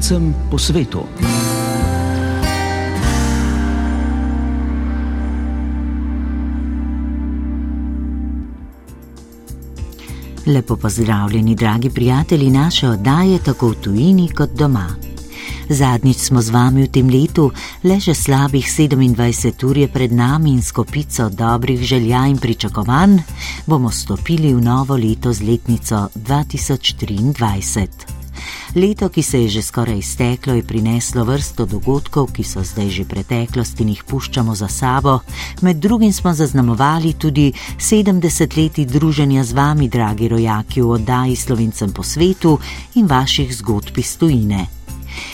slovencem po svetu. Lepo pozdravljeni, dragi prijatelji naše oddaje, tako v tujini kot doma. Zadnjič smo z vami v tem letu, le že slabih 27 ur je pred nami in skopico dobrih želja in pričakovanj bomo stopili v novo leto z letnico 2023. Leto, ki se je že skoraj izteklo, je prineslo vrsto dogodkov, ki so zdaj že preteklost in jih puščamo za sabo. Med drugim smo zaznamovali tudi 70 leti druženja z vami, dragi rojaki, v oddaji Slovencem po svetu in vaših zgodb iz tujine.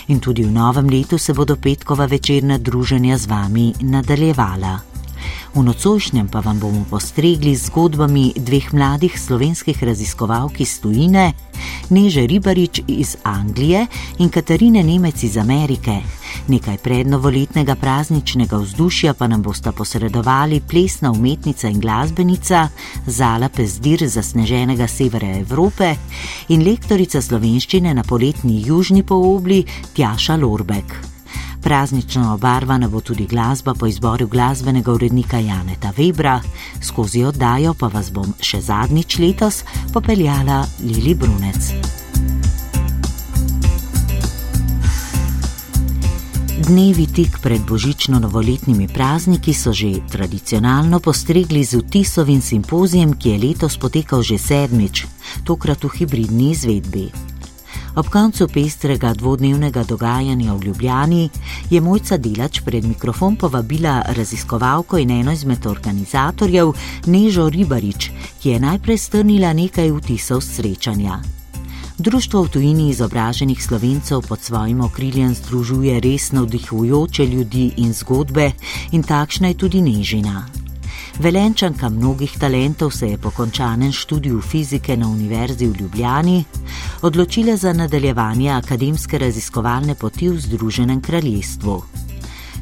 In tudi v novem letu se bodo petkova večerna druženja z vami nadaljevala. V nocojšnjem pa vam bomo postregli z zgodbami dveh mladih slovenskih raziskovalk iz tujine, Neže Ribarič iz Anglije in Katarine Nemec iz Amerike. Nekaj prednovoletnega prazničnega vzdušja pa nam bosta posredovali plesna umetnica in glasbenica Zala Pezdir za sneženega severa Evrope in lektorica slovenščine na poletni južni poobli Tjaša Lorbek. Praznično obarvana bo tudi glasba po izboru glasbenega urednika Janeta Webra, skozi oddajo pa vas bom še zadnjič letos popeljala Lili Brunec. Dnevi tik pred božično-novoletnimi prazniki so že tradicionalno postregli z vtisovim simpozijem, ki je letos potekal že sedmič, tokrat v hibridni izvedbi. Ob koncu pestrega dvodnevnega dogajanja v Ljubljani je mojca Delač pred mikrofon povabila raziskovalko in eno izmed organizatorjev Nežo Ribarič, ki je najprej strnila nekaj vtisov srečanja. Društvo v tujini izobraženih slovencev pod svojim okriljem združuje res navdihujoče ljudi in zgodbe, in takšna je tudi Nežina. Velenčanka mnogih talentov se je po končanem študiju fizike na Univerzi v Ljubljani odločila za nadaljevanje akademske raziskovalne poti v Združenem kraljestvu.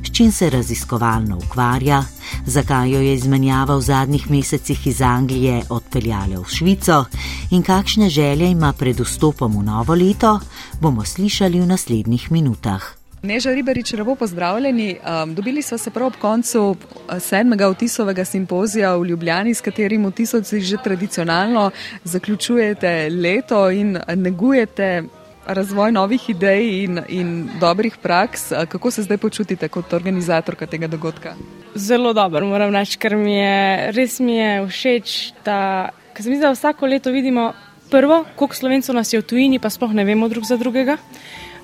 S čim se raziskovalno ukvarja, zakaj jo je izmenjava v zadnjih mesecih iz Anglije odpeljala v Švico in kakšne želje ima pred vstopom v novo leto, bomo slišali v naslednjih minutah. Neža Ribarič, lepo pozdravljeni. Um, dobili smo se prav ob koncu uh, sedmega vtisovega simpozija v Ljubljani, s katerim vtisovci že tradicionalno zaključujete leto in negujete razvoj novih idej in, in dobrih praks. Kako se zdaj počutite kot organizatorka tega dogodka? Zelo dobro, moram reči, ker mi je res mi je všeč, da, se mi zdi, da vsako leto vidimo prvo, koliko slovencev nas je v tujini, pa sploh ne vemo drug za drugega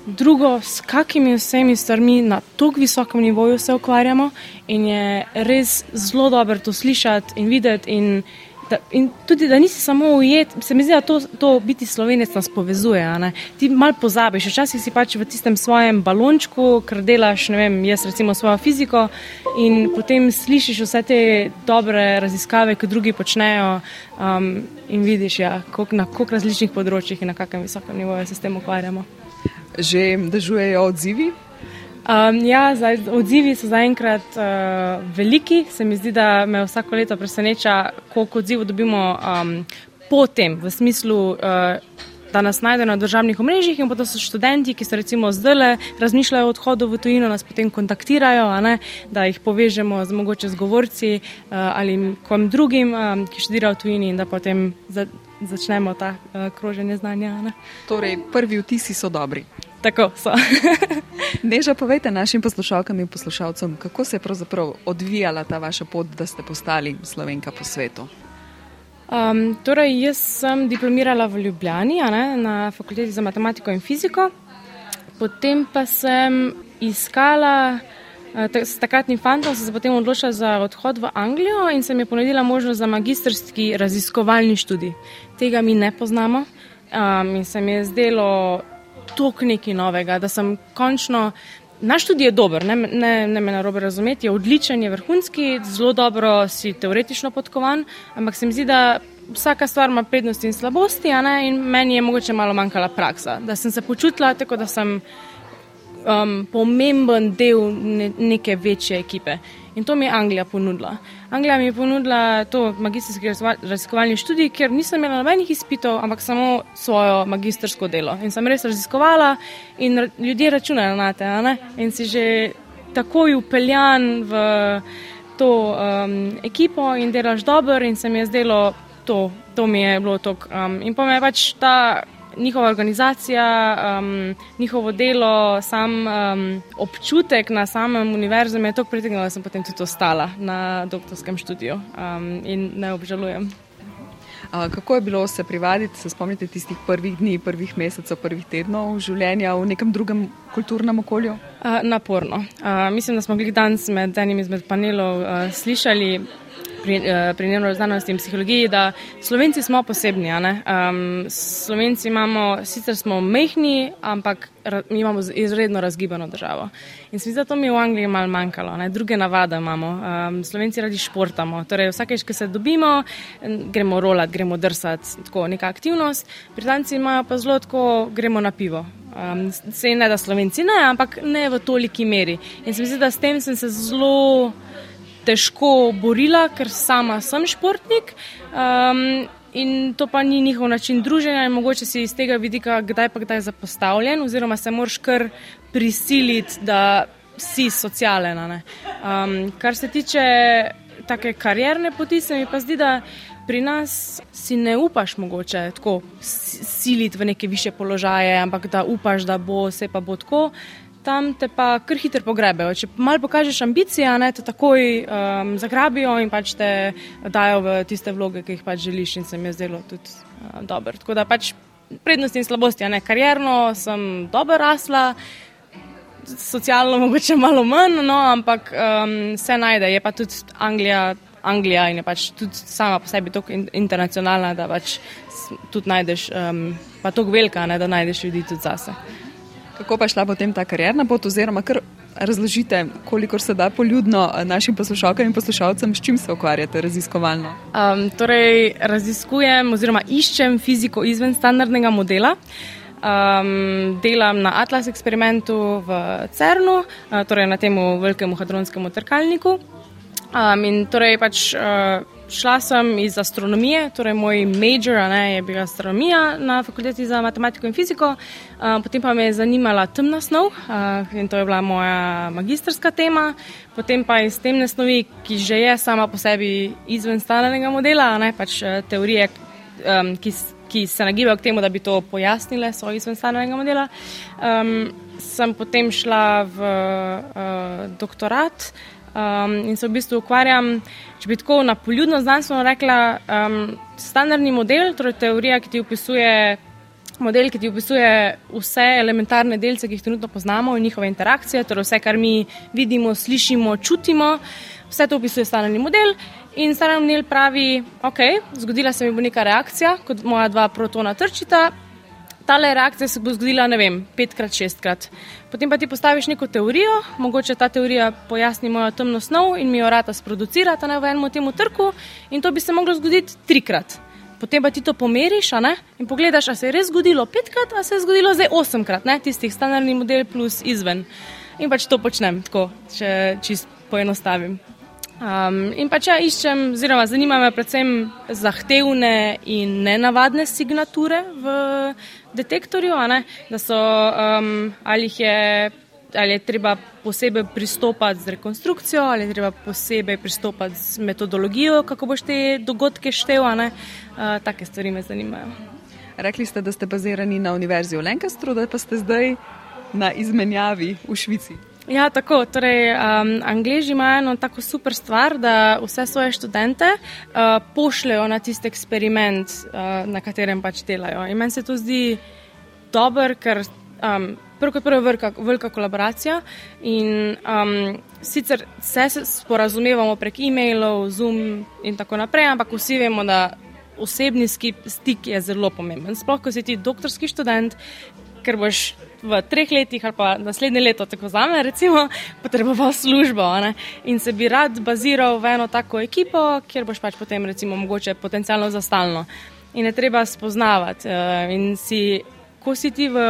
drugo, s kakimi vsemi stvarmi na tako visokem nivoju se ukvarjamo, in je res zelo dobro to slišati in videti. In, da, in tudi, da nisi samo ujet, se mi zdi, da to, to biti slovenec nas povezuje. Ti mal pozabiš, včasih si pač v tistem svojem balončku, ker delaš, ne vem, jaz recimo svojo fiziko in potem slišiš vse te dobre raziskave, ki drugi počnejo. Um, in vidiš, ja, kolik, na koliko različnih področjih in na kakšnem visokem nivoju se s tem ukvarjamo že dežujejo odzivi? Um, ja, zdaj, odzivi so zaenkrat uh, veliki. Se mi zdi, da me vsako leto preseneča, koliko odzivov dobimo um, potem, v smislu, uh, da nas najdejo na državnih omrežjih in potem so študenti, ki so recimo zdaj razmišljajo o odhodu v tujino, nas potem kontaktirajo, ne, da jih povežemo z mogoče z govorci uh, ali kom drugim, um, ki študirajo v tujini in da potem. Za, začnemo ta uh, kroženje znanja. Ne? Torej, prvi vtisi so dobri. Tako so. Neža, povejte našim poslušalkam in poslušalcem, kako se je pravzaprav odvijala ta vaša pot, da ste postali slovenka po svetu. Um, torej, jaz sem diplomirala v Ljubljani ne, na fakulteti za matematiko in fiziko, potem pa sem iskala. Eh, s takratnim fantom sem se potem odločila za odhod v Anglijo in se mi je ponudila možnost za magistrski raziskovalni študij. Tega mi ne poznamo um, in se mi je zdelo tok nekaj novega, da sem končno. Naš študij je dober, ne, ne, ne me narobe razumeti, je odličen, je vrhunski, zelo dobro si teoretično podkovan, ampak se mi zdi, da vsaka stvar ima prednosti in slabosti, in meni je mogoče malo manjkala praksa. Da sem se počutila tako, da sem um, pomemben del ne, neke večje ekipe. In to mi je Anglija ponudila. Anglija mi je ponudila to magistrski raziskovalni študij, ker nisem imela nobenih izpitov, ampak samo svojo magistrsko delo. In sem res raziskovala in ljudje računajo na te. In si že takoj upeljan v to um, ekipo in delaš dobro, in se mi je zdelo, to, to mi je bilo to. Um, in pa me je pač ta njihova organizacija, um, njihovo delo, sam um, občutek na samem univerzu me je tako pritegnilo, da sem potem tudi ostala na doktorskem študiju um, in ne obžalujem. Kako je bilo se privaditi, se spomnite tistih prvih dni, prvih mesecev, prvih tednov življenja v nekem drugem kulturnem okolju? Naporno. Mislim, da smo bili danes med enim izmed panelov slišali pri, uh, pri neuroznanosti in psihologiji, da Slovenci smo posebni. Um, Slovenci imamo, sicer smo mehni, ampak mi imamo izredno razgibano državo. In se mi zdi, da to mi v Angliji malo manjkalo, ne? druge navade imamo. Um, Slovenci radi športamo, torej vsakeč, ko se dobimo, gremo rolat, gremo drsati, tako neka aktivnost. Britanci imajo pa zelo tako, gremo na pivo. Um, se ne da Slovenci ne, ampak ne v toliki meri. In se mi zdi, da s tem sem se zelo težko borila, ker sama sem športnik. Um, In to pa ni njihov način druženja, in mogoče si iz tega vidika, kdaj pa kdaj zapostavljen, oziroma se moraš kar prisiliti, da si socialen. Um, kar se tiče take karierne poti, se mi pa zdi, da pri nas si ne upaš mogoče tako siliti v neke više položaje, ampak da upaš, da bo vse pa bo tako tam te pa kar hitro pogrebejo. Če malo pokažeš ambicije, ne, te takoj um, zagrabijo in pač te dajo v tiste vloge, ki jih pač želiš in se mi je zdelo tudi uh, dobro. Tako da pač prednosti in slabosti, ne karjerno, sem dobro rasla. Socialno, mogoče malo manj, no, ampak um, se najde. Je pa tudi Anglija, Anglija in je pač tudi sama po sebi tako internacionalna, da pač tudi najdeš, um, pa tako velika, ne, da najdeš ljudi tudi zase. Kako pa je šla potem ta karjerna pot, oziroma kar razložite, koliko se da poljudno eh, našim poslušalkam in poslušalcem, s čim se ukvarjate raziskovalno? Um, torej, raziskujem oziroma iščem fiziko izven standardnega modela. Um, delam na Atlas eksperimentu v CERN-u, uh, torej na tem velikem hadronskem trkalniku. Um, in torej pač. Uh, šla sem iz astronomije, torej moj major ne, je bila astronomija na fakulteti za matematiko in fiziko, uh, potem pa me je zanimala temna snov uh, in to je bila moja magistrska tema. Potem pa iz temne snovi, ki že je sama po sebi izven stalnega modela, ne, pač teorije, um, ki, ki se nagibajo k temu, da bi to pojasnile, so izven stalnega modela. Um, sem potem šla v uh, doktorat um, in se v bistvu ukvarjam. Če bi tako na poljudno znanstveno rekla, um, standardni model, torej teorija, ki ti opisuje. Model, ki ti opisuje vse elementarne delce, ki jih trenutno poznamo in njihove interakcije, torej vse, kar mi vidimo, slišimo, čutimo, vse to opisuje standardni model. In standardni model pravi, ok, zgodila se mi bo neka reakcija, kot moja dva protona trčita, ta reakcija se bo zgodila, ne vem, petkrat, šestkrat. Potem pa ti postaviš neko teorijo, mogoče ta teorija pojasni mojo temno snov in mi jo rata sproducira ta v enem tem trku, in to bi se moglo zgoditi trikrat. Potem pa ti to pomeriš in pogledaš, ali se je res zgodilo petkrat, ali se je zgodilo zdaj osemkrat, ne? tistih standardnih model plus izven. In pač to počnem, tako, če čist poenostavim. Um, in pa če iščem, oziroma zanima me predvsem zahtevne in nenavadne signature v detektorju, da so um, ali jih je. Ali je treba posebej pristopati z rekonstrukcijo, ali je treba posebej pristopati z metodologijo, kako boš te dogodke štev. Uh, take stvari me zanimajo. Rekli ste, da ste bazirani na Univerzi v Lancastru, da pa ste zdaj na izmenjavi v Švici. Ja, tako. Torej, um, Angliži imajo eno tako super stvar, da vse svoje študente uh, pošljajo na tisti eksperiment, uh, na katerem pač delajo. In meni se to zdi dober, ker. Um, Prvo kot prvo velika, velika kolaboracija in um, sicer se sporazumevamo prek e-mailov, Zoom in tako naprej, ampak vsi vemo, da osebni stik je zelo pomemben. Sploh, ko si ti doktorski študent, ker boš v treh letih ali pa naslednje leto, tako za me, recimo, potreboval službo ne? in se bi rad baziral v eno tako ekipo, kjer boš pač potem, recimo, mogoče potencialno za stalno. In je treba spoznavati. Uh, in si, ko si ti, v,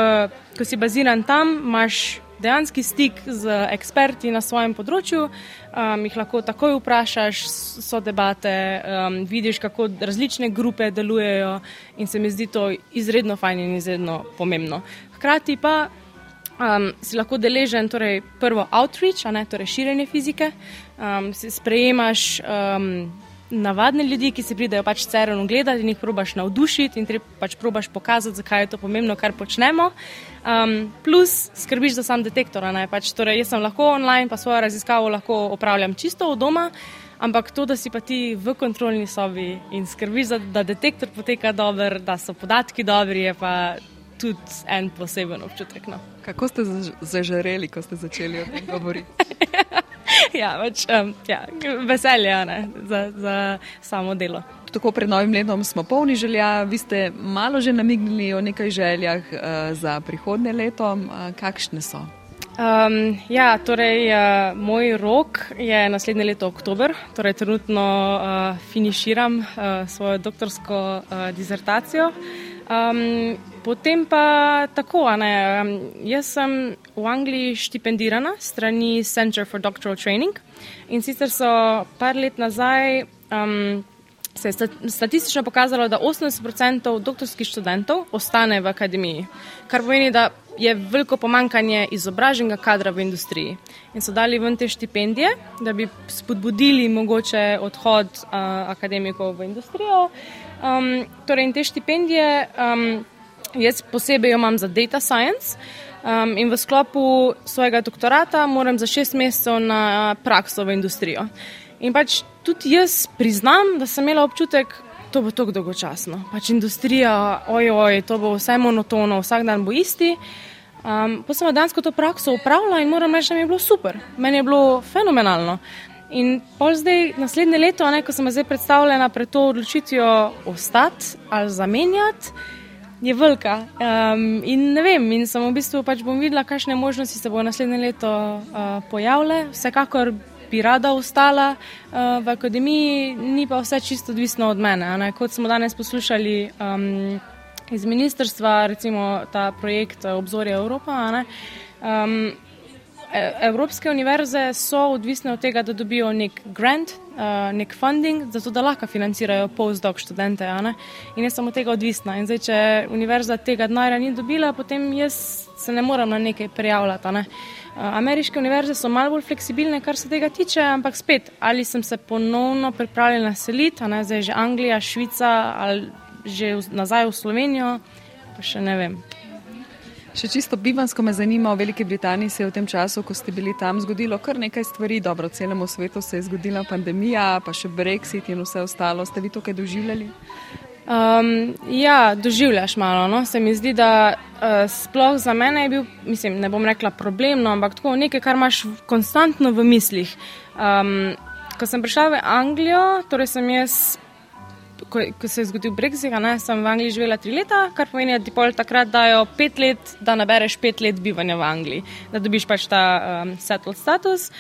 ko si baziran tam, imaš dejanski stik z eksperti na svojem področju, um, jih lahko takoj vprašaš, so debate, um, vidiš, kako različne grupe delujejo in se mi zdi to izredno fajn in izredno pomembno. Hkrati pa um, si lahko deležen torej prvo outreach, ne torej širjenje fizike, um, sprejemaš. Um, navadne ljudi, ki se pridejo pač cerenom gledati in jih probaš navdušiti in pač probaš pokazati, zakaj je to pomembno, kar počnemo. Um, plus skrbiš za sam detektor. Pač, torej, jaz sem lahko online, pa svojo raziskavo lahko opravljam čisto od doma. Ampak to, da si pa ti v kontrolni sobi in skrbiš, da, da detektor poteka dobro, da so podatki dobri, je pa tudi en poseben občutek. No. Kako ste zažareli, ko ste začeli o tem govoriti? ja, več, um, ja, veselje ne, za, za samo delo. Tako pred novim letom smo polni želja, vi ste malo že namignili o nekaj željah uh, za prihodne leto. Uh, kakšne so? Um, ja, torej, uh, moj rok je naslednje leto oktober, torej trenutno uh, finiširam uh, svojo doktorsko uh, dizertacijo. Um, Potem pa tako, ne, jaz sem v Angliji štipendirana strani Center for Doctoral Training in sicer so par let nazaj um, se je statistično pokazalo, da 80% doktorskih študentov ostane v akademiji, kar pomeni, da je veliko pomankanje izobraženega kadra v industriji. In so dali ven te štipendije, da bi spodbudili mogoče odhod uh, akademikov v industrijo. Um, torej, in te štipendije. Um, Jaz posebej jo imam za data science um, in v sklopu svojega doktorata moram za šest mesecev na prakso v industrijo. In pač tudi jaz priznam, da sem imela občutek, da bo to dolgočasno. Pač industrija, ojoj, to bo vse monotono, vsak dan bo isti. Um, pa sem dejansko to prakso upravljala in moram reči, da mi je bilo super. Meni je bilo fenomenalno. In pol zdaj, naslednje leto, ne, ko sem zdaj predstavljena pred to odločitvijo ostati ali zamenjati je velika. Um, in ne vem, in sem v bistvu pač bom videla, kakšne možnosti se bo naslednje leto uh, pojavile. Vsekakor bi rada ostala uh, v akademiji, ni pa vse čisto odvisno od mene. Ne? Kot smo danes poslušali um, iz ministrstva, recimo ta projekt Obzorja Evropa. E, evropske univerze so odvisne od tega, da dobijo nek grant, uh, nek funding, zato da lahko financirajo postdoc študente. In jaz sem od tega odvisna. Zdaj, če univerza tega denarja ni dobila, potem jaz se ne morem na nekaj prijavljati. Ne? Uh, ameriške univerze so malo bolj fleksibilne, kar se tega tiče, ampak spet, ali sem se ponovno pripravljena seliti, zdaj že Anglija, Švica ali že nazaj v Slovenijo, pa še ne vem. Še čisto bivansko me zanima, v Veliki Britaniji se je v tem času, ko ste bili tam, zgodilo kar nekaj stvari. Dobro, celemu svetu se je zgodila pandemija, pa še Brexit in vse ostalo. Ste vi to kaj doživljali? Um, ja, doživljaš malo. No? Se mi zdi, da uh, sploh za mene je bil, mislim, ne bom rekla problem, no, ampak tako nekaj, kar imaš konstantno v mislih. Um, ko sem prišla v Anglijo, torej sem jaz ko, ko se je zgodil Brexit, ne, sem v Angliji živela tri leta, kar pomeni, da ti pol takrat dajo pet let, da nabereš pet let bivanja v Angliji, da dobiš pač ta um, settled status.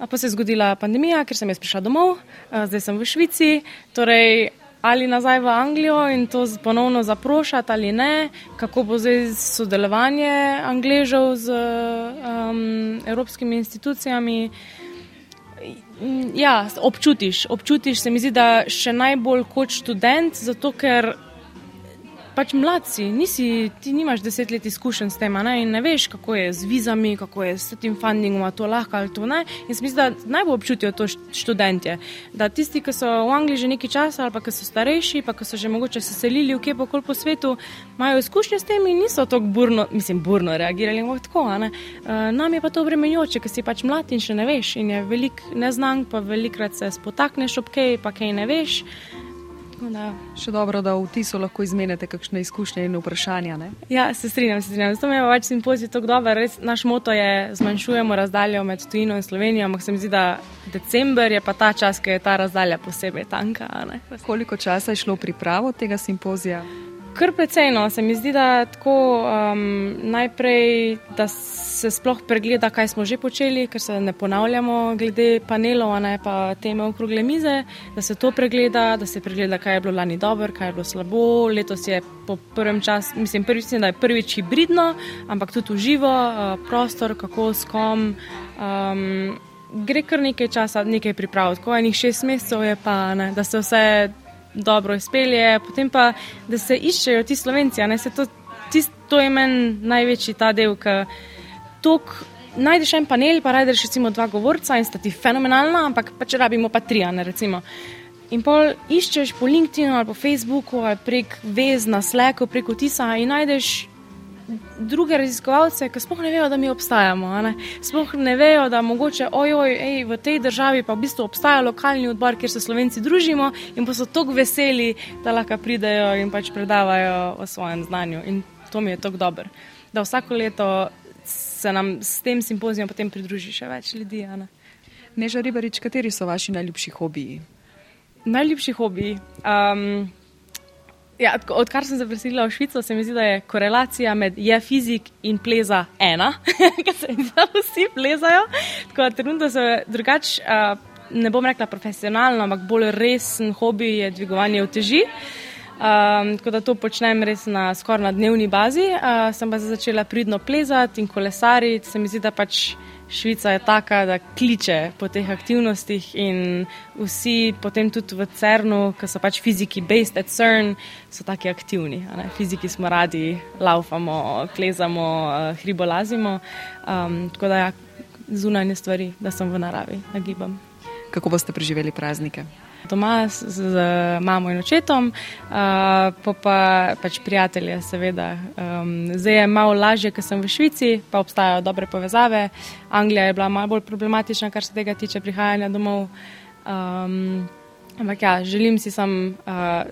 Pa se je zgodila pandemija, ker sem jaz prišla domov, zdaj sem v Švici, torej ali nazaj v Anglijo in to ponovno zaprošati ali ne, kako bo zdaj sodelovanje Angležev z um, evropskimi institucijami. Ja, občutiš, občutiš se mi zdi, da še najbolj kot študent, zato ker pač mlad si, nisi, ti nimaš deset let izkušenj s tem ne? in ne veš, kako je z vizami, kako je s tem fundingom, to lahko ali to ne. In se mi zdi, da najbolj občutijo to študentje. Da tisti, ki so v Angliji že nekaj časa ali pa ki so starejši, pa ki so že mogoče se selili v kje pa kol po svetu, imajo izkušnje s tem in niso tako burno, mislim, burno reagirali. Tako, uh, nam je pa to obremenjujoče, ker si pač mlad in še ne veš. In je velik neznank, pa velikrat se spotakneš ob kaj, pa kaj ne veš. Da. Še dobro, da v tisu lahko izmenjate kakšne izkušnje in vprašanja. Ne? Ja, se strinjam, se strinjam. Zato mi je pač simpozij tako dober. Res, naš moto je zmanjšujemo razdaljo med tujino in Slovenijo, ampak se mi zdi, da december je pa ta čas, ki je ta razdalja posebej tanka. Koliko časa je šlo v pripravo tega simpozija? Kar precejno se mi zdi, da tako um, najprej, da se sploh pregleda, kaj smo že počeli, ker se ne ponavljamo glede panelov, ne pa teme okrogle mize, da se to pregleda, da se pregleda, kaj je bilo lani dobro, kaj je bilo slabo. Letos je po prvem času, mislim, prvič, da je prvič hibridno, ampak tudi uživo, uh, prostor, kako s kom. Um, gre kar nekaj časa, nekaj priprav, tako enih šest mesecev je pa, ne, da se vse dobro izpelje, potem pa, da se iščejo ti slovenci. To, tist, to je meni največji ta del, ki tok. Najdeš en panel, pa rajdeš recimo dva govorca in sta ti fenomenalna, ampak pa če rabimo pa tri, ne recimo. In pol iščeš po LinkedIn ali po Facebooku ali prek vez na Slacku, preko Tisa in najdeš druge raziskovalce, ki sploh ne vejo, da mi obstajamo. Ne? Sploh ne vejo, da mogoče ojoj, ej, v tej državi pa v bistvu obstaja lokalni odbor, kjer se slovenci družimo in pa so tako veseli, da lahko pridejo in pač predavajo o svojem znanju. In to mi je tako dobro, da vsako leto se nam s tem simpozijem potem pridruži še več ljudi. Ne? Neža Ribarič, kateri so vaši najljubši hobiji? Najljubši hobiji. Um, Ja, odkar sem se preselila v Švico, se mi zdi, da je korelacija med je fizik in pleza ena, ker se mi zdi, da vsi plezajo. Tako da trenutno se drugače, ne bom rekla profesionalno, ampak bolj resen hobi je dvigovanje uteži. Um, tako da to počnem res na skoraj na dnevni bazi. Uh, sem pa začela pridno plezati in kolesariti, se mi zdi, da pač. Švica je taka, da kliče po teh aktivnostih in vsi potem tudi v CERN-u, ki so pač fiziki based at CERN, so taki aktivni. Fiziki smo radi, laufamo, klezamo, eh, hribolazimo. Um, tako da ja, zunanje stvari, da sem v naravi, nagibam. Kako boste preživeli praznike? Doma z, z mamo in očetom, uh, pa, pa pač prijatelje, seveda. Um, zdaj je malo lažje, ker sem v Švici, pa obstajajo dobre povezave. Anglija je bila malo bolj problematična, kar se tega tiče prihajanja domov. Um, ampak ja, želim si sam uh,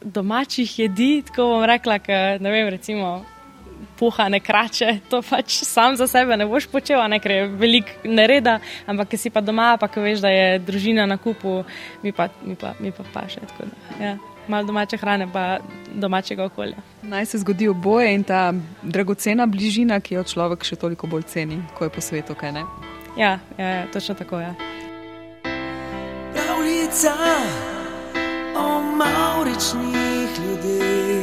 domačih jedi, tako bom rekla, ker ne vem, recimo pohane krače, to pač sam za sebe ne boš počel, ne ker je veliko nereda, ampak ki si pa doma, pa ki veš, da je družina na kupu, mi pa, mi pa, mi pa, pa še tako. Ja. Malo domače hrane, pa domačega okolja. Naj se zgodi oboje in ta dragocena bližina, ki jo človek še toliko bolj ceni, ko je po svetu. Ja, ja, ja, točno tako je. Ja. Pravljica o mauričnih ljudeh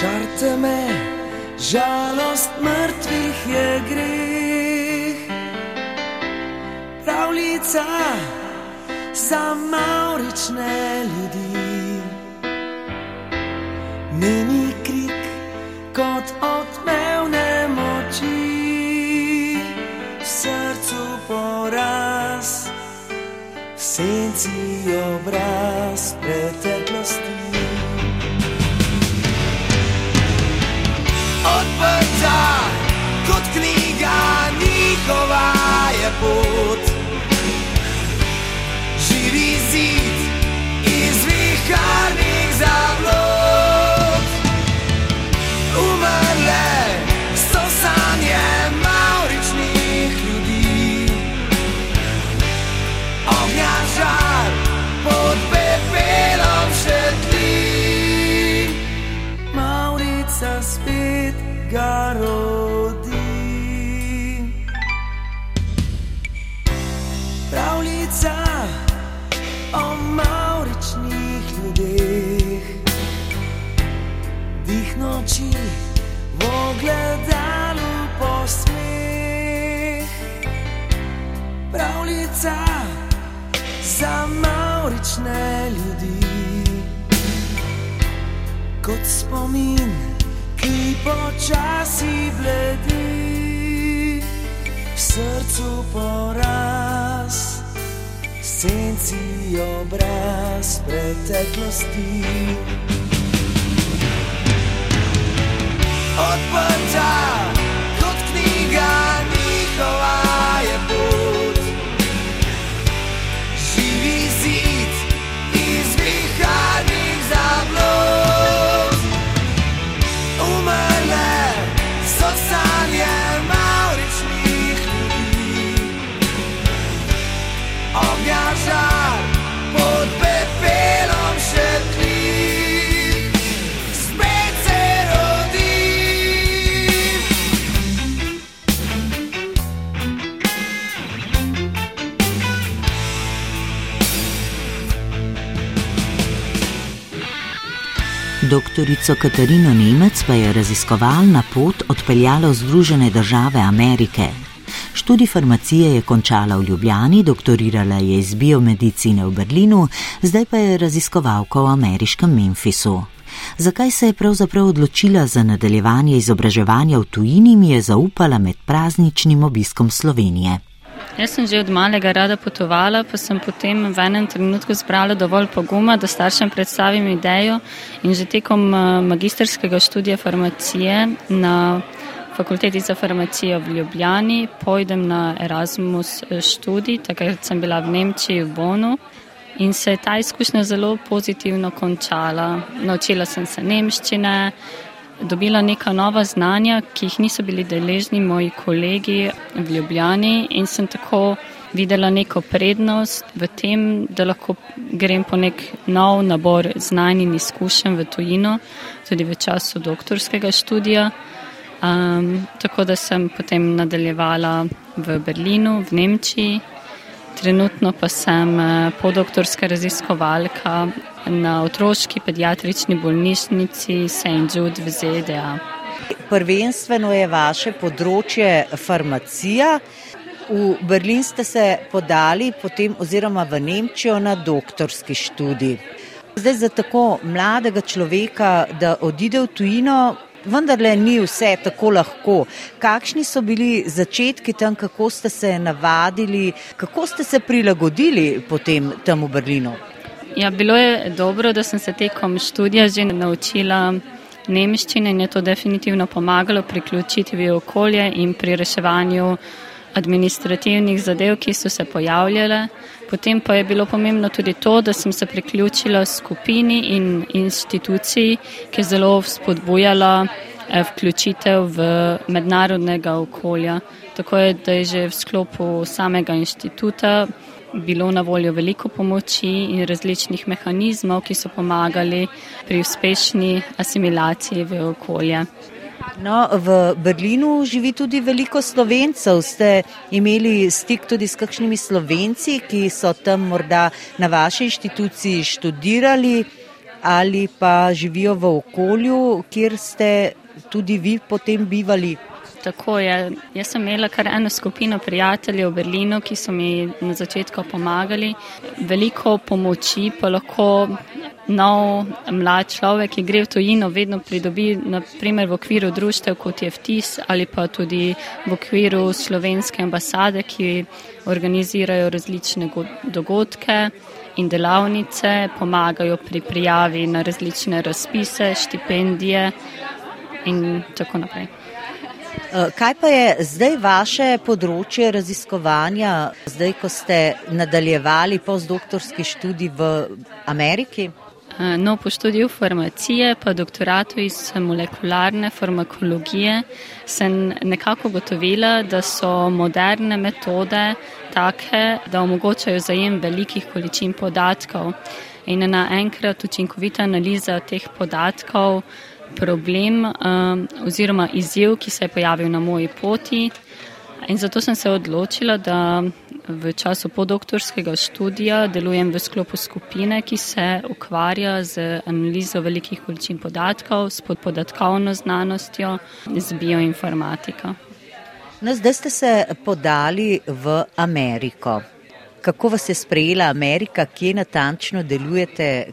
čarte me, žalost mrtvih je greh. Pravljica za maurične ljudi, meni krik kot odmevne moči, v srcu poraz, senci obraz preteklosti. Njihova je pot. Živi zid iz viharnih zablod, umrle so sanje mauričnih ljudi. Ognja žar pod pepelom še tli, Maurica spet ga obraz preteklosti. Odprta Doktorico Katarino Nemec pa je raziskovalna pot odpeljala v Združene države Amerike. Študij farmacije je končala v Ljubljani, doktorirala je iz biomedicine v Berlinu, zdaj pa je raziskovalka v ameriškem Memphisu. Zakaj se je pravzaprav odločila za nadaljevanje izobraževanja v tujini, mi je zaupala med prazničnim obiskom Slovenije. Jaz sem že od malega rada potovala, pa sem potem v enem trenutku zbrala dovolj poguma, da staršem predstavim idejo in že tekom eh, magisterskega študija farmacije na fakulteti za farmacijo v Ljubljani pojdem na Erasmus eh, študij, takrat sem bila v Nemčiji v Bonu in se je ta izkušnja zelo pozitivno končala. Naučila sem se nemščine, dobila neka nova znanja, ki jih niso bili deležni moji kolegi v Ljubljani in sem tako videla neko prednost v tem, da lahko grem po nek nov nabor znanj in izkušenj v tujino, tudi v času doktorskega študija. Um, tako da sem potem nadaljevala v Berlinu, v Nemčiji. Trenutno pa sem eh, podoktorska raziskovalka na otroški pediatrični bolnišnici St. Jude v ZDA. Prvenstveno je vaše področje farmacija. V Berlin ste se podali potem oziroma v Nemčijo na doktorski študij. Zdaj za tako mladega človeka, da odide v tujino, vendarle ni vse tako lahko. Kakšni so bili začetki tam, kako ste se navadili, kako ste se prilagodili potem tam v Berlinu? Ja, bilo je dobro, da sem se tekom študija že naučila nemščine in je to definitivno pomagalo pri ključitvi v okolje in pri reševanju administrativnih zadev, ki so se pojavljale. Potem pa je bilo pomembno tudi to, da sem se priključila skupini in instituciji, ki je zelo spodbujala eh, vključitev v mednarodnega okolja. Tako je, da je že v sklopu samega inštituta bilo na voljo veliko pomoči in različnih mehanizmov, ki so pomagali pri uspešni asimilaciji v okolje. No, v Berlinu živi tudi veliko slovencev. Ste imeli stik tudi s kakšnimi slovenci, ki so tam morda na vaši inštituciji študirali ali pa živijo v okolju, kjer ste tudi vi potem bivali? Tako je. Jaz sem imela kar eno skupino prijateljev v Berlinu, ki so mi na začetku pomagali. Veliko pomoči pa lahko nov mlad človek, ki gre v tujino, vedno pridobi, naprimer v okviru društev, kot je FTIS ali pa tudi v okviru slovenske ambasade, ki organizirajo različne dogodke in delavnice, pomagajo pri prijavi na različne razpise, štipendije in tako naprej. Eh, kaj pa je zdaj vaše področje raziskovanja, zdaj, ko ste nadaljevali postdoktorski študij v Ameriki? Eh, no, po študiju farmacije, pa doktoratu iz molekularne farmakologije, sem nekako gotovila, da so moderne metode take, da omogočajo zajem velikih količin podatkov in naenkrat učinkovita analiza teh podatkov problem um, oziroma izziv, ki se je pojavil na moji poti. In zato sem se odločila, da v času podoktorskega študija delujem v sklopu skupine, ki se ukvarja z analizo velikih količin podatkov, s podpodatkovno znanostjo, z bioinformatiko. No, zdaj ste se podali v Ameriko. Kako vas je sprejela Amerika, kje natančno delujete?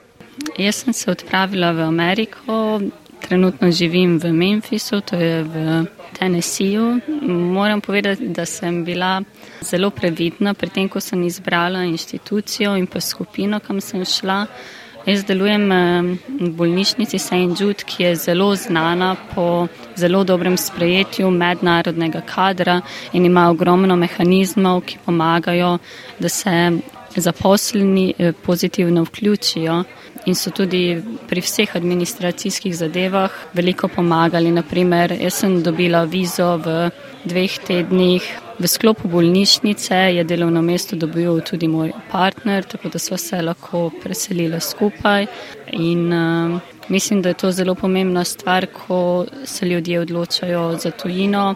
Jaz sem se odpravila v Ameriko Trenutno živim v Memphisu, to je v Tennesseeju. Moram povedati, da sem bila zelo previdna pri tem, ko sem izbrala inštitucijo in pa skupino, kam sem šla. Jaz delujem v bolnišnici St. Jude, ki je zelo znana po zelo dobrem sprejetju mednarodnega kadra in ima ogromno mehanizmov, ki pomagajo, da se zaposleni eh, pozitivno vključijo in so tudi pri vseh administracijskih zadevah veliko pomagali. Naprimer, jaz sem dobila vizo v dveh tednih. V sklopu bolnišnice je delovno mesto dobil tudi moj partner, tako da smo se lahko preselili skupaj. In, uh, mislim, da je to zelo pomembna stvar, ko se ljudje odločajo za tujino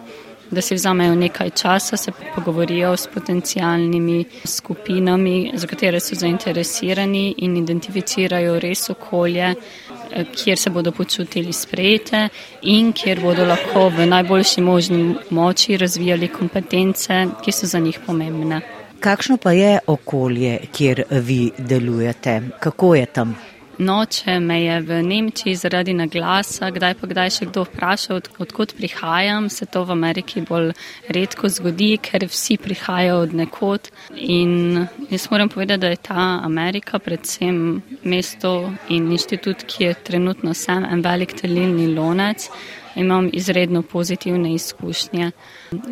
da si vzamejo nekaj časa, se pogovorijo s potencijalnimi skupinami, za katere so zainteresirani in identificirajo res okolje, eh, kjer se bodo počutili sprejete in kjer bodo lahko v najboljši možni moči razvijali kompetence, ki so za njih pomembne. Kakšno pa je okolje, kjer vi delujete? Kako je tam? Noče me je v Nemčiji zaradi naglasa, kdaj pa kdaj še kdo vpraša, od, odkot prihajam. Se to v Ameriki bolj redko zgodi, ker vsi prihajajo od nekod. In jaz moram povedati, da je ta Amerika, predvsem mesto in inštitut, ki je trenutno sem, en velik telilni lonec. Imam izredno pozitivne izkušnje.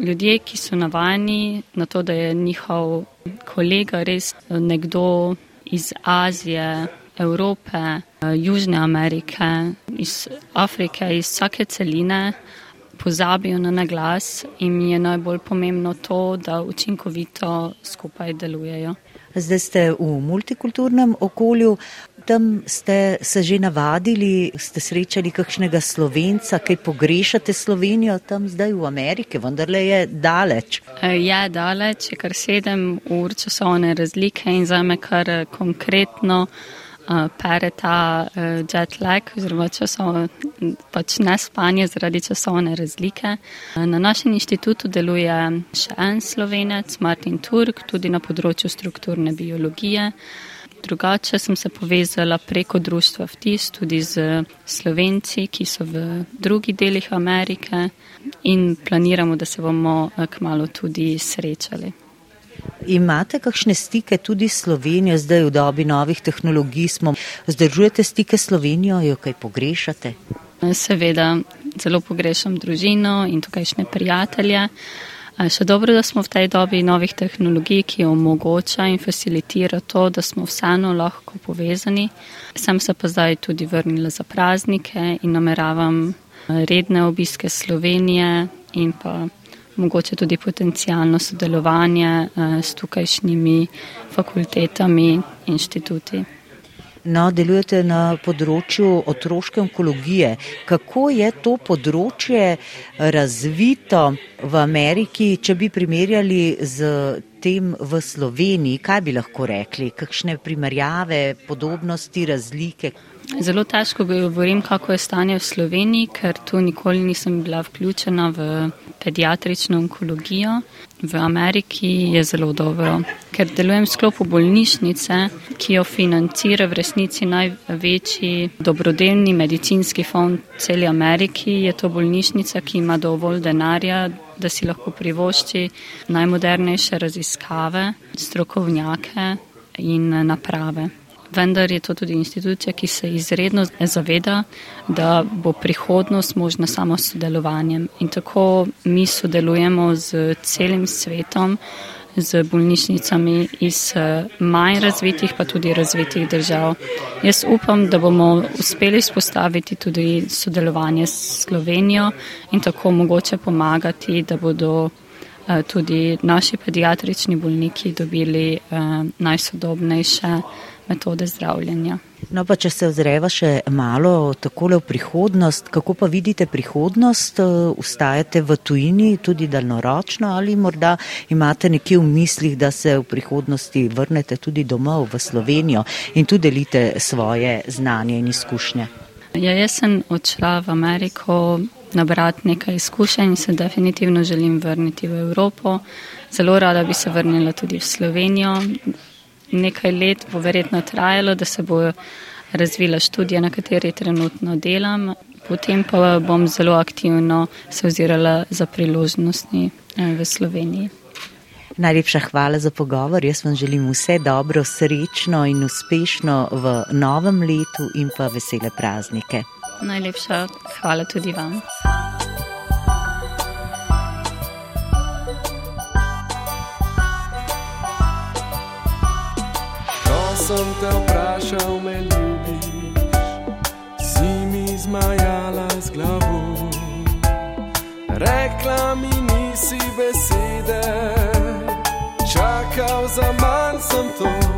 Ljudje, ki so navajeni na to, da je njihov kolega res nekdo iz Azije, Evrope, Južne Amerike, iz Afrike, iz vsake celine pozabijo na naglas in je najbolj pomembno to, da učinkovito skupaj delujejo. Zdaj ste v multikulturnem okolju, tam ste se že navadili, ste srečali kakšnega slovenca, kaj pogrešate Slovenijo tam zdaj v Ameriki, vendar le je daleč. Eh, je daleč, je kar sedem ur časovne razlike in za me kar eh, konkretno pere ta uh, jet lag oziroma časov, pač ne spanje zaradi časovne razlike. Na našem inštitutu deluje še en slovenec, Martin Turk, tudi na področju strukturne biologije. Drugače sem se povezala preko društva VTIS tudi z slovenci, ki so v drugih delih Amerike in planiramo, da se bomo kmalo tudi srečali. Imate kakšne stike tudi s Slovenijo, zdaj v dobi novih tehnologij smo? Zdržujete stike s Slovenijo, jo kaj pogrešate? Seveda, zelo pogrešam družino in tukajšnje prijatelje. Še dobro, da smo v tej dobi novih tehnologij, ki omogoča in facilitira to, da smo vseeno lahko povezani. Sem se pa zdaj tudi vrnila za praznike in nameravam redne obiske Slovenije in pa mogoče tudi potencijalno sodelovanje eh, s tukajšnjimi fakultetami, inštituti. No, delujete na področju otroške onkologije. Kako je to področje razvito v Ameriki, če bi primerjali z tem v Sloveniji? Kaj bi lahko rekli? Kakšne primerjave, podobnosti, razlike? Zelo težko govorim, kako je stanje v Sloveniji, ker tu nikoli nisem bila vključena v pediatrično onkologijo. V Ameriki je zelo dobro, ker delujem v sklopu bolnišnice, ki jo financira v resnici največji dobrodelni medicinski fond celi Ameriki. Je to bolnišnica, ki ima dovolj denarja, da si lahko privošči najmodernejše raziskave, strokovnjake in naprave vendar je to tudi institucija, ki se izredno zaveda, da bo prihodnost možna samo s sodelovanjem. In tako mi sodelujemo z celim svetom, z bolnišnicami iz eh, manj razvitih, pa tudi razvitih držav. Jaz upam, da bomo uspeli spostaviti tudi sodelovanje s Slovenijo in tako mogoče pomagati, da bodo eh, tudi naši pediatrični bolniki dobili eh, najsodobnejše metode zdravljenja. No, pa če se ozreva še malo takole v prihodnost, kako pa vidite prihodnost, ustajate v tujini tudi daljnoročno ali morda imate nekje v mislih, da se v prihodnosti vrnete tudi domov v Slovenijo in tu delite svoje znanje in izkušnje? Ja, jaz sem odšla v Ameriko nabrati nekaj izkušenj in se definitivno želim vrniti v Evropo. Zelo rada bi se vrnila tudi v Slovenijo nekaj let bo verjetno trajalo, da se bo razvila študija, na kateri trenutno delam. Potem pa bom zelo aktivno se ozirala za priložnosti eh, v Sloveniji. Najlepša hvala za pogovor. Jaz vam želim vse dobro, srečno in uspešno v novem letu in pa vesele praznike. Najlepša hvala tudi vam. Sem te vprašal, me ljubiš, si mi zmajala z glavo. Rekla mi nisi besede, čakal za manj sem to.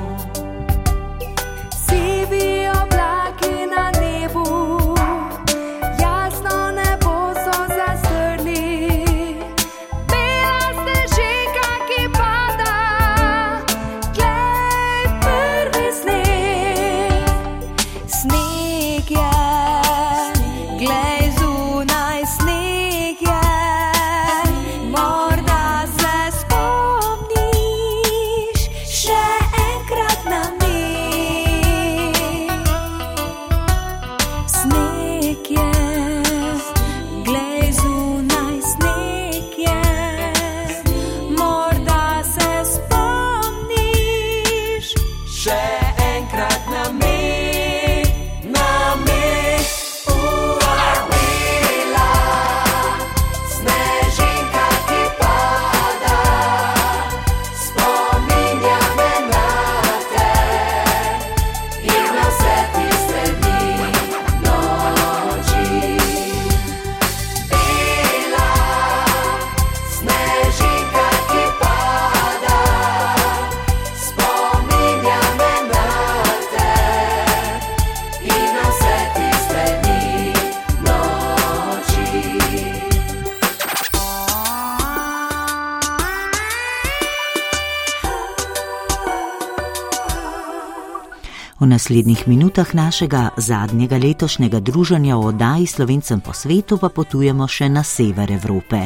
Naslednjih minutah našega zadnjega letošnjega druženja o oddaji Slovencem po svetu pa potujemo še na sever Evrope,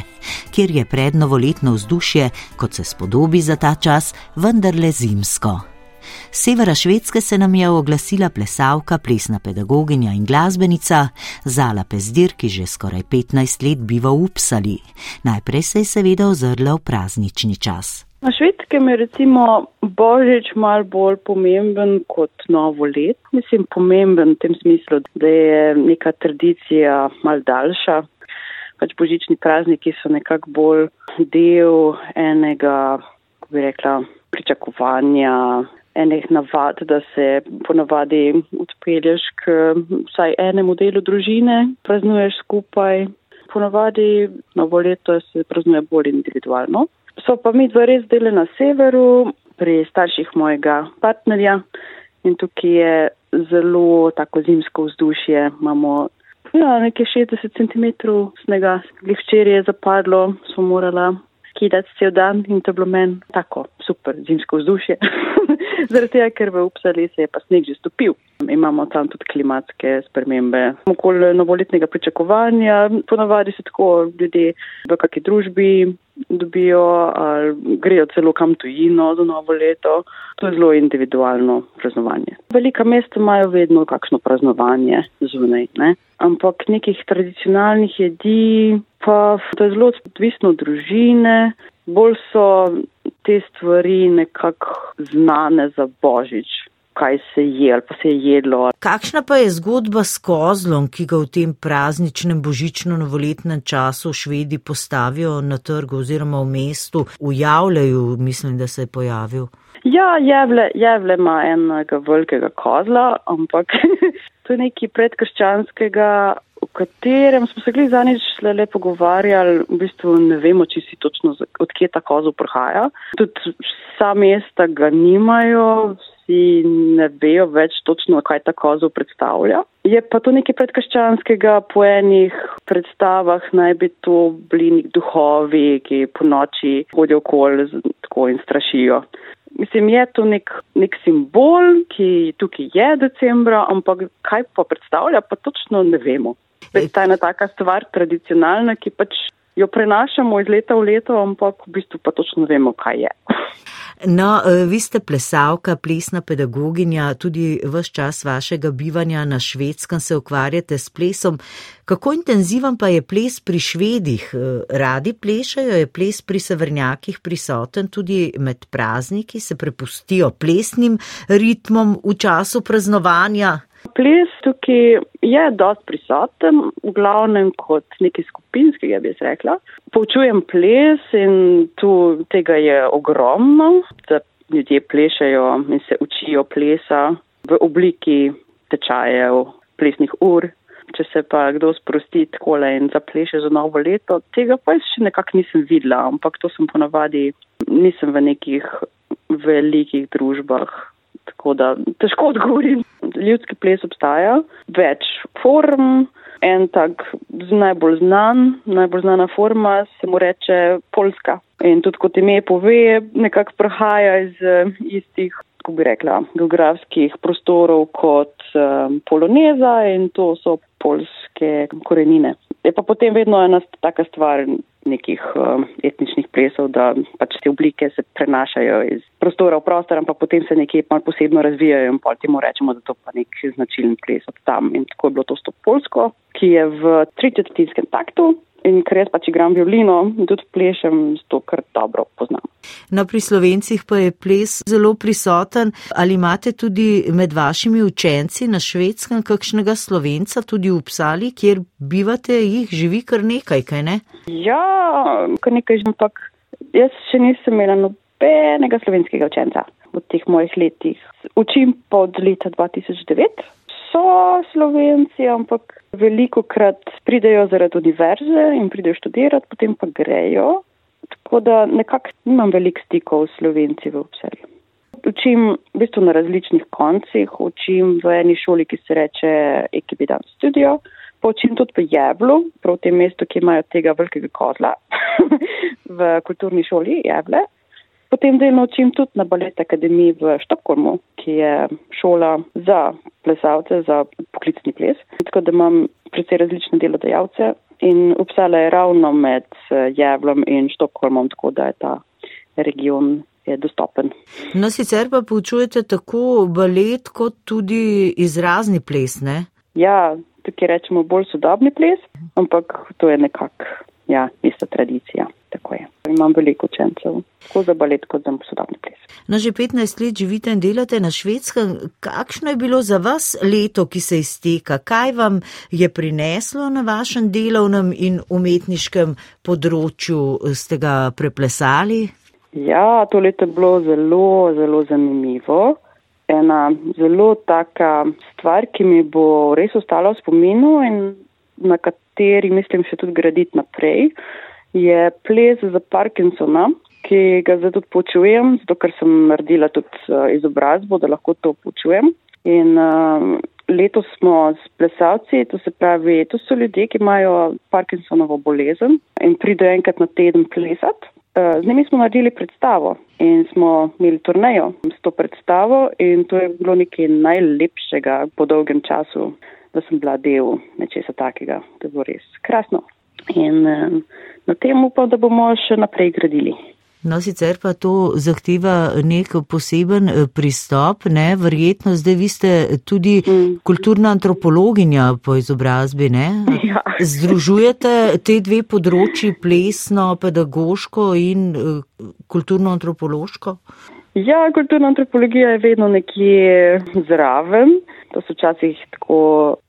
kjer je prednovoletno vzdušje, kot se spodobi za ta čas, vendarle zimsko. Severa Švedske se nam je oglasila plesalka, plesna pedagoginja in glasbenica Zala Pezdir, ki že skoraj 15 let biva v Upsali. Najprej se je seveda ozrla v praznični čas. Na švedskem je recimo božič mal bolj pomemben kot novo let. Mislim, pomemben v tem smislu, da je neka tradicija mal daljša. Pač božični prazniki so nekako bolj del enega, kako bi rekla, pričakovanja, enih navad, da se ponavadi odpelješ k vsaj enemu delu družine, praznuješ skupaj. Ponavadi novo leto se praznuje bolj individualno. So pa mi dva res dele na severu, pri starših mojega partnerja. In tukaj je zelo tako zimsko vzdušje. Imamo ja, nekaj 60 cm snega, ki včeraj je zapadlo, smo morala kidati cel dan in to je bilo meni tako super zimsko vzdušje. Zaradi tega, ker v Upsali se je pa sneg že stopil. Imamo tam tudi klimatske spremembe. Okoli novoletnega pričakovanja, ponavadi se tako ljudje v kakšni družbi dobijo ali grejo celo kam tujino za novo leto. To je zelo individualno praznovanje. Velika mesta imajo vedno kakšno praznovanje zunaj, ne? ampak nekih tradicionalnih jedi pa to je zelo odvisno od družine. Bolj so te stvari nekako znane za božič, kaj se je ali pa se je jedlo. Kakšna pa je zgodba s kozlom, ki ga v tem prazničnem božično-novoletnem času švedi postavijo na trgu oziroma v mestu, ujavljajo, mislim, da se je pojavil? Ja, jevle, jevle ima enega velikega kozla, ampak to je nekaj predkrščanskega, katerem smo se gli zanič le pogovarjali, v bistvu ne vemo, če si točno, odkje ta kozel prihaja. Tudi vsa mesta ga nimajo, vsi ne vejo več točno, kaj ta kozel predstavlja. Je pa to nekaj predkrščanskega, po enih predstavah naj bi to bili nek duhovi, ki po noči hodijo okoli in strašijo. Mislim, je to nek, nek simbol, ki tukaj je decembra, ampak kaj pa predstavlja, pa točno ne vemo. Ta je ena taka stvar, tradicionalna, ki pač jo prenašamo iz leta v leto, ampak v bistvu pa točno vemo, kaj je. No, e, vi ste plesalka, plesna pedagoginja, tudi vse čas vašega bivanja na švedskem se ukvarjate s plesom. Kako intenziven pa je ples pri švedih? E, radi plešajo, je ples pri severnjakih prisoten tudi med prazniki, se prepustijo plesnim ritmom v času praznovanja? Ples tukaj je dost prisoten, v glavnem kot nekaj skupinskega, bi se rekla. Poučujem ples in tu tega je ogromno, da ljudje plešajo in se učijo plesa v obliki tečajev, plesnih ur. Če se pa kdo sprosti takole in zapleše za novo leto, tega pa jaz še nekako nisem videla, ampak to sem ponavadi, nisem v nekih velikih družbah Tako da težko odgovorim. Ljudski ples obstaja, več form. En tak najbolj znan, najbolj znana forma se mu reče Poljska. In tudi kot ime pove, nekako prihaja iz istih, kako bi rekla, geografskih prostorov kot um, Poloneza in to so polske korenine. Je pa potem vedno ena taka stvar, nekih uh, etničnih plesov, da pač te oblike se prenašajo iz prostora v prostor, ampak potem se nekje malo posebno razvijajo in pol temu rečemo, da to pa nek značilen ples od tam. In tako je bilo to s to Polsko, ki je v tretjetinskem taktu in ker jaz pač igram violino in tudi plešem, to kar dobro poznam. No, pri slovencih pa je ples zelo prisoten. Ali imate tudi med vašimi učenci na švedskem kakšnega slovenca, tudi v Psali, kjer bivate, jih živi kar nekaj, kaj ne? Ja, kar nekaj, ampak jaz še nisem imela nobenega slovenskega učenca v teh mojih letih. Učim pa od leta 2009 so slovenci, ampak veliko krat pridejo zaradi univerze in pridejo študirati, potem pa grejo. Tako da nekako nimam veliko stikov s slovenci v obserju. Učim v bistvu na različnih koncih, učim v eni šoli, ki se reče Ekibidan Studio, pa učim tudi v Jeblu, prav tem mestu, ki imajo tega velikega kozla, v kulturni šoli Jeble. Potem delno učim tudi na balet akademiji v Štokholmu, ki je šola za plesalce, za poklicni ples. Tako da imam precej različne delodajalce in Upsala je ravno med Jevlom in Štokholmom, tako da je ta region je dostopen. No, sicer pa poučujete tako balet kot tudi izrazni ples, ne? Ja, tukaj rečemo bolj sodobni ples, ampak to je nekako, ja, ista tradicija. Imam veliko učencev, tako za balet kot za sodobni ples. No, že 15 let živite in delate na švedskem. Kakšno je bilo za vas leto, ki se izteka? Kaj vam je prineslo na vašem delovnem in umetniškem področju? Ste ga preplesali? Ja, to leto je bilo zelo, zelo zanimivo. Ena zelo taka stvar, ki mi bo res ostala v spominu in na kateri mislim še tudi graditi naprej, je ples za Parkinsona, ki ga zdaj tudi počujem, zato ker sem naredila tudi uh, izobrazbo, da lahko to počujem. In uh, letos smo s plesalci, to se pravi, to so ljudje, ki imajo Parkinsonovo bolezen in pridejo enkrat na teden plesati. Eh, z njimi smo naredili predstavo in smo imeli turnejo s to predstavo in to je bilo nekaj najlepšega po dolgem času, da sem bila del nečesa takega. To je bilo res krasno. In eh, na tem upam, da bomo še naprej gradili. No, sicer pa to zahteva nek poseben eh, pristop, ne? Verjetno zdaj vi ste tudi mm. kulturna antropologinja po izobrazbi, ne? Ja. Združujete te dve področji, plesno, pedagoško in uh, kulturno antropološko? Ja, kulturna antropologija je vedno nekje zraven. To so včasih tako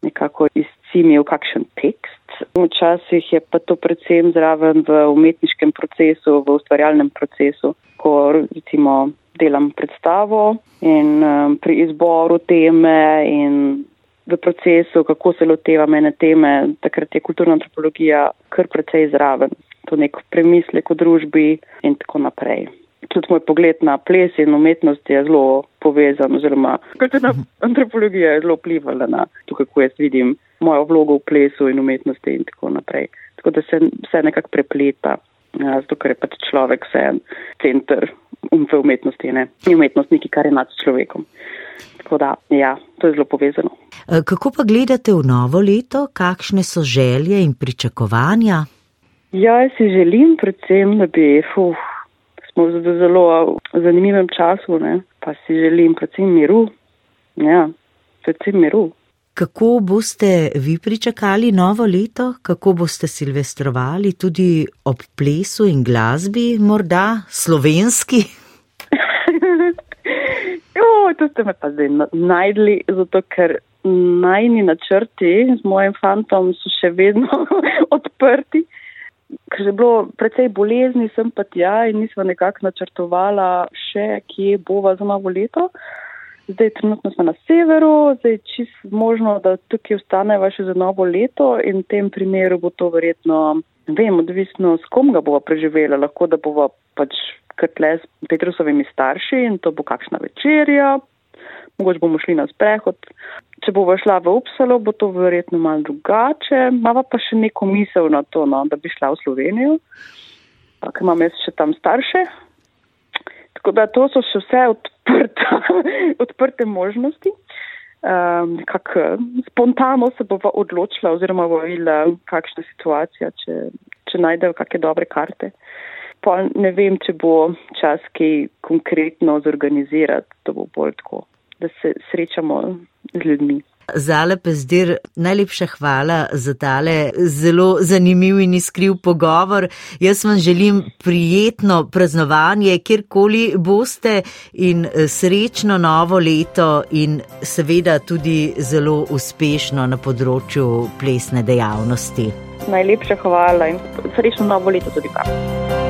nekako izcimijo kakšen tekst. Včasih je pa to predvsem zraven v umetniškem procesu, v ustvarjalnem procesu, ko recimo delam predstavo in um, pri izboru teme in v procesu, kako se loteva mene teme, takrat je kulturna antropologija kar precej zraven. To nek premislek o družbi in tako naprej. Tudi moj pogled na ples in umetnost je zelo povezan, oziroma kulturna antropologija je zelo vplivala na to, kako jaz vidim mojo vlogo v plesu in umetnosti in tako naprej. Tako da se vse nekako prepleta, zato ker je pač človek vse en center v umetnosti, ne in umetnost nekaj, kar je nad človekom. Tako da, ja, to je zelo povezano. E, kako pa gledate v novo leto, kakšne so želje in pričakovanja? Ja, jaz si želim predvsem, da bi, uf, smo v zelo zanimivem času, ne, pa si želim predvsem miru, ja, predvsem miru. Kako boste vi pričakali novo leto, kako boste silvestrovali tudi ob plesu in glasbi, morda slovenski? jo, to ste me pa zdaj najdli, zato ker najni načrti z mojim fantom so še vedno odprti. Ker je bilo precej bolezni, sem pa tja in nisva nekako načrtovala še, kje bova za novo leto. Zdaj, trenutno smo na severu, zdaj je čist možno, da tukaj ostaneva še za novo leto in v tem primeru bo to verjetno, vem, odvisno s kom ga bova preživela. Lahko da bova pač krtle s Petrusovimi starši in to bo kakšna večerja, mogoče bomo šli na sprehod. Če bova šla v Upsalo, bo to verjetno malo drugače. Mava pa še neko misel na to, no, da bi šla v Slovenijo, ker imam jaz še tam starše. Tako da to so še vse odprta, odprte možnosti. Um, kak, spontano se bova odločila oziroma videla, kakšna je situacija, če, če najdejo kakšne dobre karte. Pa ne vem, če bo čas kaj konkretno zorganizirati, da bo bolj tako, da se srečamo z ljudmi. Zale Pezdir, najlepša hvala za tale zelo zanimiv in iskriv pogovor. Jaz vam želim prijetno praznovanje, kjerkoli boste in eh, srečno novo leto in seveda tudi zelo uspešno na področju plesne dejavnosti. Najlepša hvala in srečno novo leto tudi vam.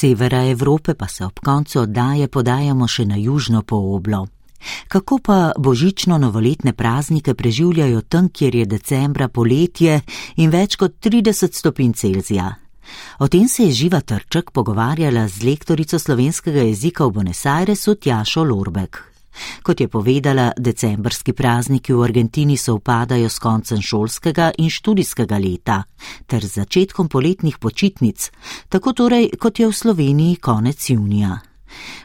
Severa Evrope pa se ob koncu oddaje podajamo še na južno pooblo. Kako pa božično-novoletne praznike preživljajo tam, kjer je decembra poletje in več kot 30 stopinj Celzija? O tem se je Živa Trček pogovarjala z lektorico slovenskega jezika v Buenos Airesu Tjašo Lorbek. Kot je povedala, decembrski prazniki v Argentini se upadajo s koncem šolskega in študijskega leta ter z začetkom poletnih počitnic, tako torej kot je v Sloveniji konec junija.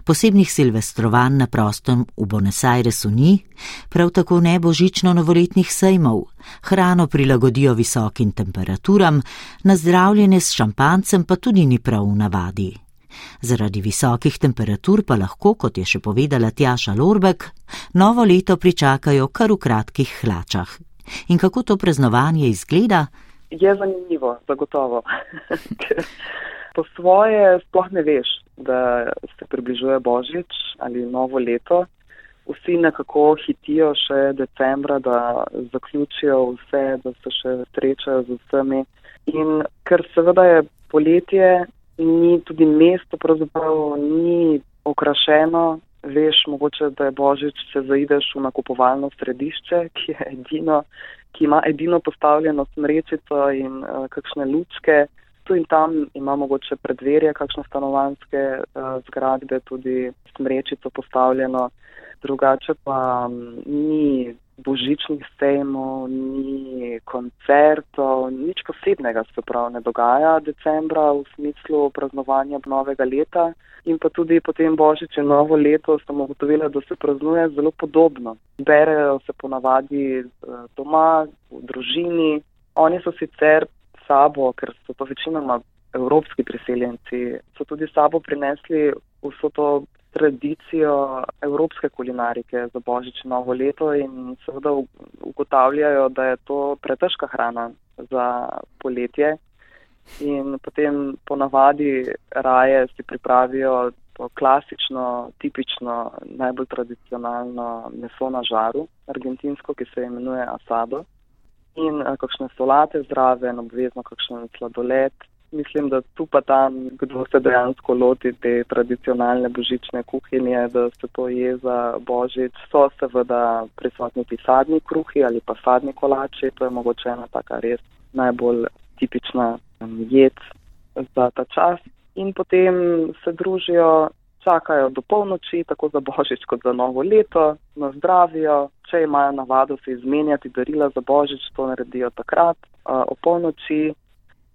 Posebnih silvestrovanj na prostem v Buenos Airesu ni, prav tako ne božično-novoletnih sejmov, hrano prilagodijo visokim temperaturam, nazdravljene s šampancem pa tudi ni prav v navadi. Zaradi visokih temperatur pa lahko, kot je še povedala Tjaša Lorbek, novo leto pričakajo kar v kratkih hlačah. In kako to praznovanje izgleda? Je zanimivo, zagotovo. Po svoje sploh ne veš, da se približuje Božič ali novo leto. Vsi nekako hitijo še decembra, da zaključijo vse, da se še srečajo z vsemi. In ker seveda je poletje, ni tudi mesto, pravzaprav ni okrašeno. Veš, mogoče, da je Božič, če zaideš v nakupovalno središče, ki, je edino, ki ima edino postavljeno smrečico in uh, kakšne lučke. Tu in tam ima mogoče predverje, kakšne stanovanske uh, zgradbe, tudi smrečico postavljeno. Drugače pa um, ni božičnih sejmov, ni koncertov, nič posebnega se prav ne dogaja decembra v smislu praznovanja novega leta. In pa tudi potem božič in novo leto sem ugotovila, da se praznuje zelo podobno. Berejo se ponavadi doma, v družini. Oni so sicer sabo, ker so to večinoma evropski priseljenci, so tudi sabo prinesli vso to tradicijo evropske kulinarike za božič in novo leto in seveda ugotavljajo, da je to pretežka hrana za poletje in potem ponavadi raje si pripravijo to klasično, tipično, najbolj tradicionalno meso na žaru, argentinsko, ki se imenuje asado. In uh, kakšne solate zraven, obvezno kakšen sladoled. Mislim, da tu pa tam, kdo se dejansko loti te tradicionalne božične kuhinje, da se to je za božič, so seveda prisotni ti sadni kruhi ali pa sadni kolači. To je mogoče ena taka res najbolj tipična jed za ta čas. In potem se družijo, čakajo do polnoči, tako za božič kot za novo leto, na zdravijo. Če imajo navado se izmenjati darila za božič, to naredijo takrat, o polnoči.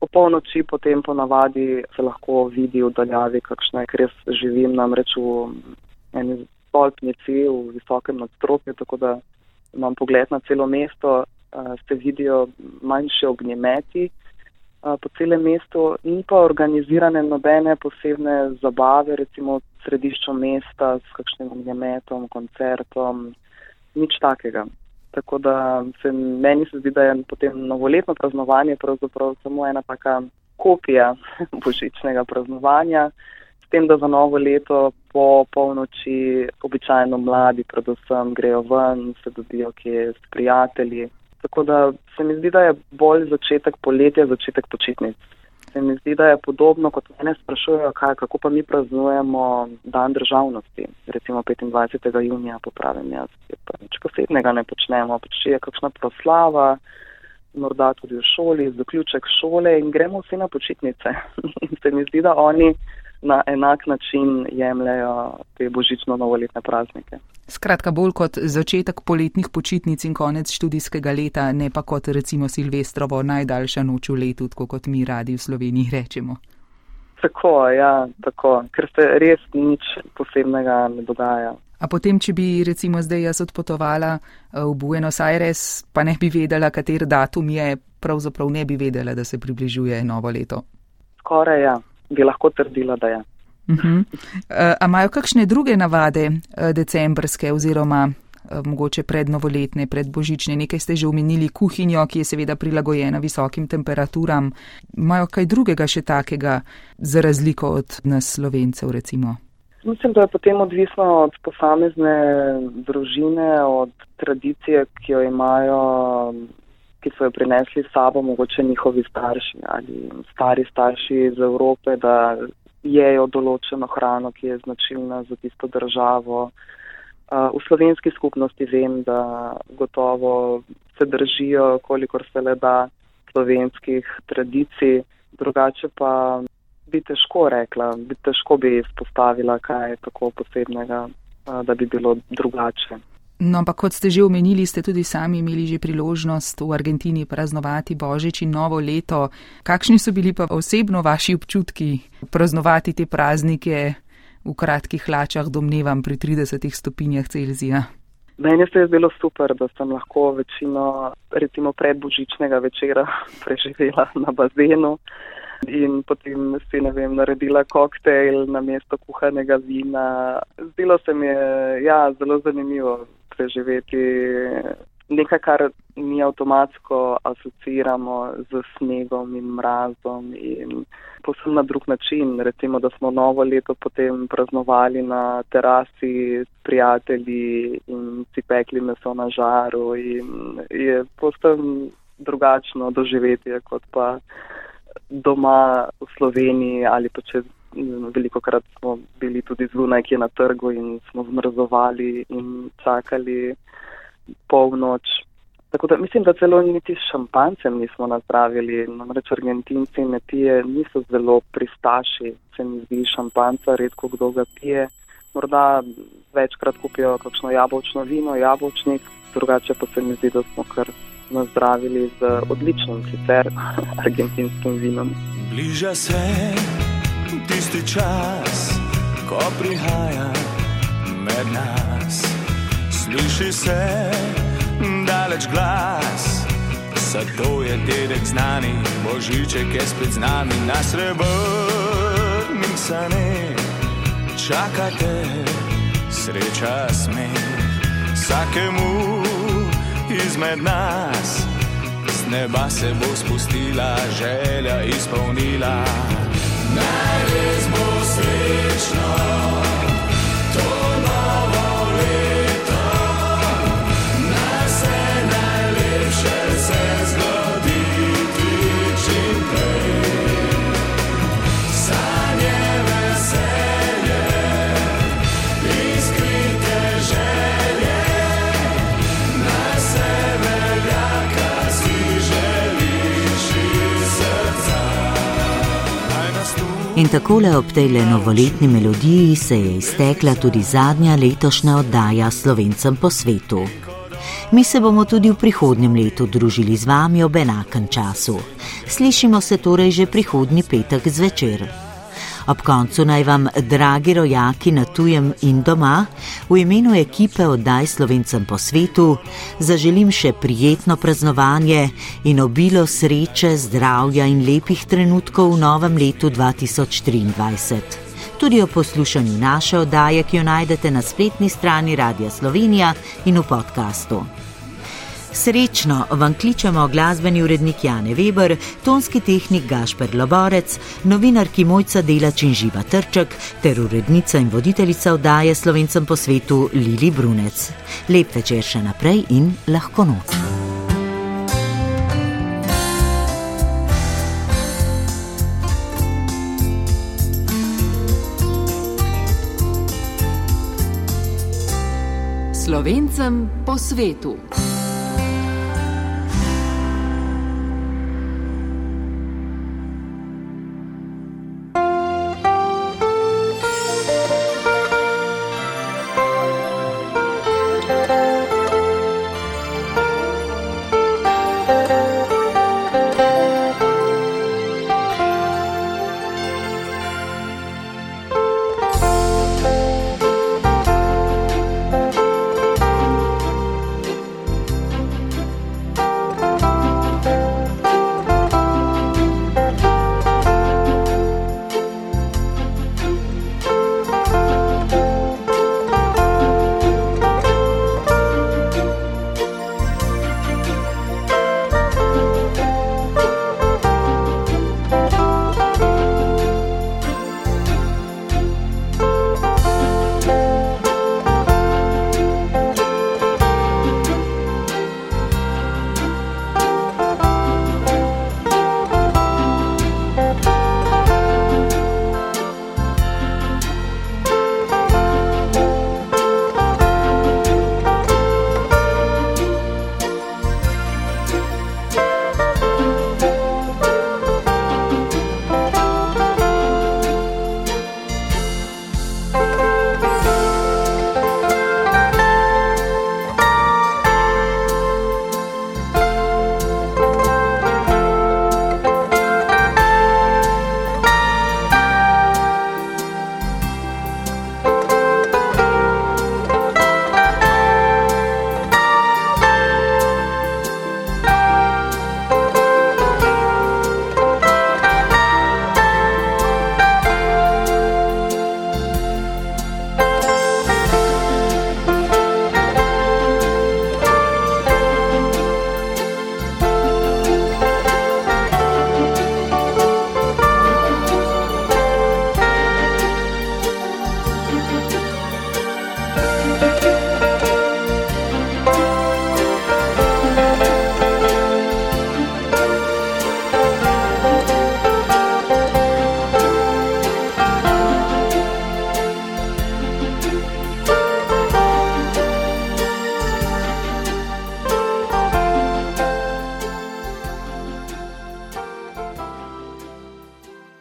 Po polnoči potem ponavadi se lahko vidi v daljavi, kakšna ker jaz živim namreč v eni stolpnici v visokem nadstropju, tako da imam pogled na celo mesto, se vidijo manjši ognjemeti po celem mestu, ni pa organizirane nobene posebne zabave, recimo v središču mesta s kakšnim ognjemetom, koncertom, nič takega. Tako da se meni se zdi, da je potem novoletno praznovanje pravzaprav samo ena taka kopija božičnega praznovanja, s tem, da za novo leto po polnoči običajno mladi predvsem grejo ven, se dobijo kje s prijatelji. Tako da se mi zdi, da je bolj začetek poletja, začetek počitnic. Se mi zdi, da je podobno, kot mene sprašujejo, kaj, kako pa mi praznujemo dan državnosti, recimo 25. junija, popravim jaz, je pa nič posebnega ne počnemo, pač je kakšna proslava, morda tudi v šoli, zaključek šole in gremo vsi na počitnice. Se mi zdi, da oni na enak način jemljajo te božično-novoletne praznike. Skratka, bolj kot začetek poletnih počitnic in konec študijskega leta, ne pa kot recimo Silvestrovo najdaljša noč v letu, tako kot mi radi v Sloveniji rečemo. Tako, ja, tako, ker se res nič posebnega ne dogaja. A potem, če bi recimo zdaj jaz odpotovala eh, v Buenos Aires, pa ne bi vedela, kater datum je, pravzaprav ne bi vedela, da se približuje novo leto. Skoraj ja, bi lahko trdila, da je. Uh -huh. uh, a imajo kakšne druge navade uh, decembrske oziroma uh, mogoče prednovoletne, predbožične? Nekaj ste že omenili kuhinjo, ki je seveda prilagojena visokim temperaturam. Imajo kaj drugega še takega za razliko od nas slovencev recimo? Mislim, da je potem odvisno od posamezne družine, od tradicije, ki jo imajo, ki so jo prinesli s sabo, mogoče njihovi starši ali stari starši iz Evrope, da jejo določeno hrano, ki je značilna za tisto državo. V slovenski skupnosti vem, da gotovo se držijo, kolikor se le da slovenskih tradicij, drugače pa bi težko rekla, bi težko bi izpostavila, kaj je tako posebnega, da bi bilo drugače. No, ampak kot ste že omenili, ste tudi sami imeli že priložnost v Argentini praznovati Božič in novo leto. Kakšni so bili pa osebno vaši občutki praznovati te praznike v kratkih hlačah, domnevam, pri 30 stopinjah Celzija? Meni se je zdelo super, da sem lahko večino, recimo predbožičnega večera preživela na bazenu in potem si, ne vem, naredila koktejl na mesto kuhanega vina. Zdelo se mi je, ja, zelo zanimivo preživeti nekaj, kar mi avtomatsko asociramo z snegom in mrazom in posebno na drug način. Recimo, da smo novo leto potem praznovali na terasi s prijatelji in si pekli meso na žaru in je posebno drugačno doživetje kot pa doma v Sloveniji ali pa če veliko krat smo bili tudi zunaj, ki je na trgu in smo zmrzovali in čakali polnoč. Tako da mislim, da celo niti šampancem nismo nazdravili. Namreč Argentinci ne pije, niso zelo pristaši, se mi zdi šampanca, redko kdo ga pije. Morda večkrat kupijo kakšno jabolčno vino, jabolčnik, drugače pa se mi zdi, da smo kar nazdravili z odličnim sicer argentinskim vinom. Bliža se tisti čas, ko prihaja med nas. Sliši se daleč glas, zato je dedek znani, božiček je spet z nami na srebrnih sanih. Čakate, sreča smeh, vsakemu izmed nas, z neba se bo spustila, želja izpolnila. Naj res bo srečno, In takole ob tej le novoletni melodiji se je iztekla tudi zadnja letošnja oddaja Slovencem po svetu. Mi se bomo tudi v prihodnjem letu družili z vami ob enakem času. Slišimo se torej že prihodnji petek zvečer. Ob koncu naj vam, dragi rojaki na tujem in doma, v imenu ekipe oddaj Slovencem po svetu, zaželim še prijetno praznovanje in obilo sreče, zdravja in lepih trenutkov v novem letu 2023. Tudi o poslušanju naše oddaje, ki jo najdete na spletni strani Radia Slovenija in v podkastu. Srečno vam kličemo glasbeni urednik Jane Weber, tonski tehnik Gašper Loborec, novinarki Mojca Delač in Živa Trček ter urednica in voditeljica oddaje Slovencem po svetu Lili Brunec. Lep večer še naprej in lahko noč. Slovencem po svetu.